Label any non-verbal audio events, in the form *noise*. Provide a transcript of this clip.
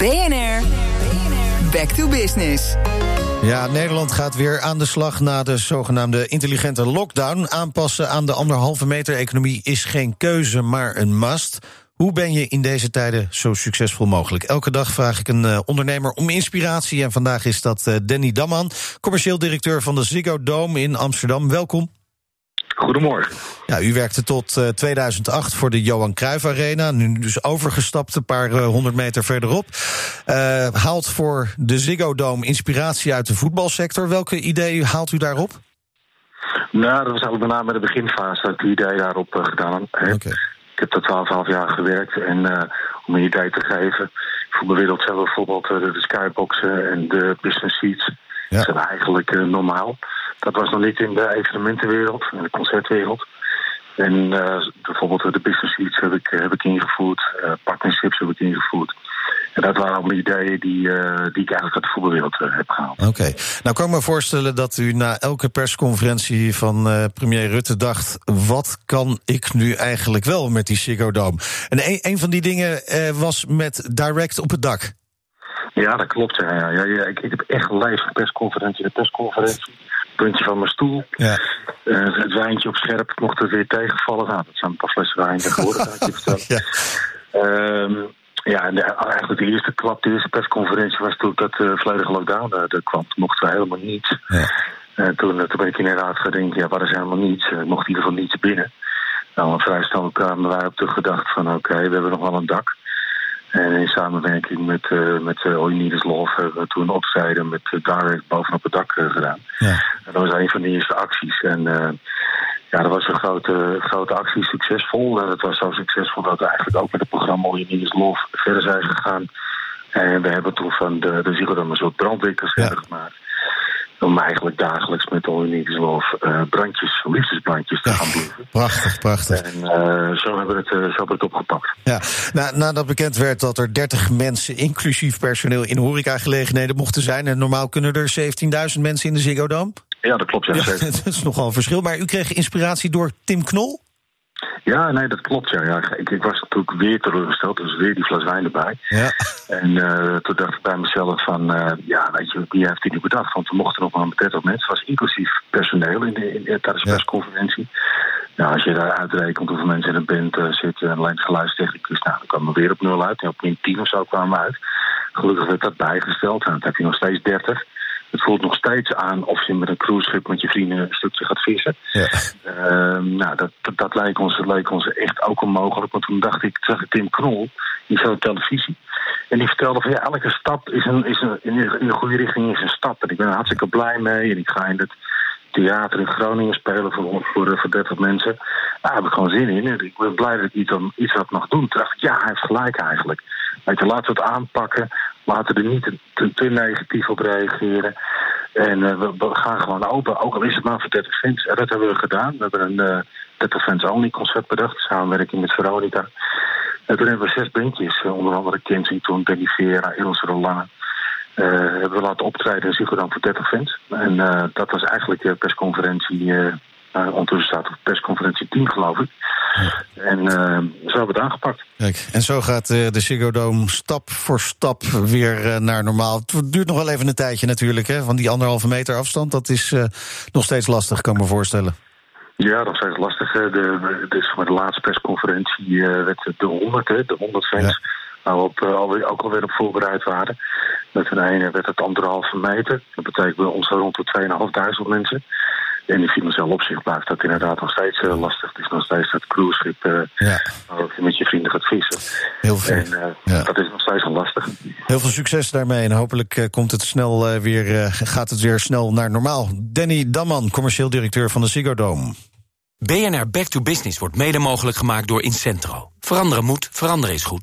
BNR, back to business. Ja, Nederland gaat weer aan de slag na de zogenaamde intelligente lockdown. Aanpassen aan de anderhalve meter economie is geen keuze, maar een must. Hoe ben je in deze tijden zo succesvol mogelijk? Elke dag vraag ik een uh, ondernemer om inspiratie. En vandaag is dat uh, Danny Damman, commercieel directeur van de Ziggo Dome in Amsterdam. Welkom. Goedemorgen. Ja, u werkte tot uh, 2008 voor de Johan Cruijff Arena. Nu dus overgestapt een paar uh, honderd meter verderop. Uh, haalt voor de Ziggo Dome inspiratie uit de voetbalsector. Welke ideeën haalt u daarop? Nou, dat was eigenlijk met name de beginfase dat ik die idee daarop gedaan heb. Okay. Ik heb tot 12,5 jaar gewerkt en om een idee te geven. Voetbalwereld zelf bijvoorbeeld de skyboxen en de business seats. Ja. Dat zijn eigenlijk normaal. Dat was nog niet in de evenementenwereld, in de concertwereld. En uh, bijvoorbeeld de business seats heb ik, heb ik ingevoerd, uh, partnerships heb ik ingevoerd. En dat waren allemaal ideeën die, uh, die ik eigenlijk uit de voetbalwereld heb gehaald. Oké. Okay. Nou kan ik me voorstellen dat u na elke persconferentie van premier Rutte dacht... wat kan ik nu eigenlijk wel met die Ziggo Dome? En een, een van die dingen was met Direct op het dak. Ja, dat klopt. Ja, ja, ja, ja. Ik, ik heb echt live persconferentie de persconferentie puntje van mijn stoel. Ja. Uh, het wijntje op scherp mocht er weer tegenvallen. Nou, dat zijn een paar flessen wijn kan ik je vertellen. *laughs* ja. Um, ja, en de, eigenlijk de eerste klap, de eerste persconferentie was toen dat de uh, volledige lockdown uh, er kwam. Toen mochten we helemaal niets. Ja. En toen, toen ben ik inderdaad gaan denken, ja, waar is helemaal niets? Mocht in ieder geval niets binnen. Nou, vrij snel kwamen wij op de gedachte van, oké, okay, we hebben nog wel een dak. En in samenwerking met, uh, met uh, Love hebben we toen optreden met uh, Direct bovenop het dak uh, gedaan. Ja. En dat was een van de eerste acties. En ja, dat was een grote, grote actie, succesvol. En het was zo succesvol dat we eigenlijk ook met het programma All Love verder zijn gegaan. En we hebben toen van de, de een soort brandwinkels ja. gemaakt om eigenlijk dagelijks met All Need Is Love uh, brandjes, liefdesbrandjes te gaan doen. Prachtig, prachtig. En uh, zo, hebben we het, uh, zo hebben we het opgepakt. Ja, Na, nadat bekend werd dat er 30 mensen, inclusief personeel, in horecagelegenheden mochten zijn. En normaal kunnen er 17.000 mensen in de Ziggo Dome. Ja, dat klopt. Ja, ja, *laughs* dat is nogal een verschil. Maar u kreeg inspiratie door Tim Knol? Ja, nee, dat klopt. Ja. ja ik, ik, was natuurlijk weer teleurgesteld, dus weer die fles wijn erbij. Ja. En uh, toen dacht ik bij mezelf van, uh, ja, weet je, wie heeft dit nu bedacht? Want we mochten nog maar met 30 mensen, was inclusief personeel in de, in, tijdens de ja. persconferentie. Nou, als je daar uitrekent hoeveel mensen in een band uh, zitten en alleen het geluidstechnicus, nou, dan kwamen we weer op nul uit. En op min 10 of zo kwamen we uit. Gelukkig werd dat bijgesteld, en dan heb je nog steeds 30. Het voelt nog steeds aan of je met een cruiseschip met je vrienden een stukje gaat vissen. Ja. Uh, nou, dat, dat, dat, leek ons, dat leek ons echt ook onmogelijk. Want toen dacht ik, zag ik Tim Knol, die zat op televisie. En die vertelde van ja, elke stap is een, is een, in, de, goede richting is een stap. En ik ben er hartstikke blij mee. En ik ga in het theater in Groningen spelen voor, voor, voor 30 mensen. Daar heb ik gewoon zin in. En ik ben blij dat ik iets, iets wat mag doen. Toen dacht ik, ja, hij heeft gelijk eigenlijk. Weet je, laten we het aanpakken. Laten we er niet te, te negatief op reageren. En uh, we, gaan gewoon open, ook al is het maar voor 30 fans. En dat hebben we gedaan. We hebben een uh, 30 fans only concept bedacht, samenwerking met Veronica. En toen hebben we zes bandjes, uh, onder andere Kensington, Benny Vera, Ilse Roland. Uh, hebben we laten optreden in Ziggo voor 30 fans. En dat was eigenlijk de persconferentie. Ondertussen staat op persconferentie 10, geloof ik. En zo hebben we het aangepakt. Kijk, en zo gaat de Ziggo Dome stap voor stap weer naar normaal. Het duurt nog wel even een tijdje natuurlijk, hè, van die anderhalve meter afstand. Dat is nog steeds lastig, kan ik me voorstellen. Ja, dat is lastig. De, de, dus de laatste persconferentie werd de 100, hè, de 100 fans. Ja nou op, uh, alweer, ook alweer op voorbereid waren. Met een ene werd het anderhalve meter. Dat betekent bij ons rond de 2.500 mensen. En in financieel opzicht blijft dat inderdaad nog steeds uh, lastig. Het is nog steeds dat cruiseschip uh, ja. waar je met je vrienden gaat vissen. Heel veel. En uh, ja. dat is nog steeds wel lastig. Heel veel succes daarmee en hopelijk komt het snel weer, gaat het weer snel naar normaal. Danny Damman, commercieel directeur van de Ziggo Dome. BNR Back to Business wordt mede mogelijk gemaakt door Incentro. Veranderen moet, veranderen is goed.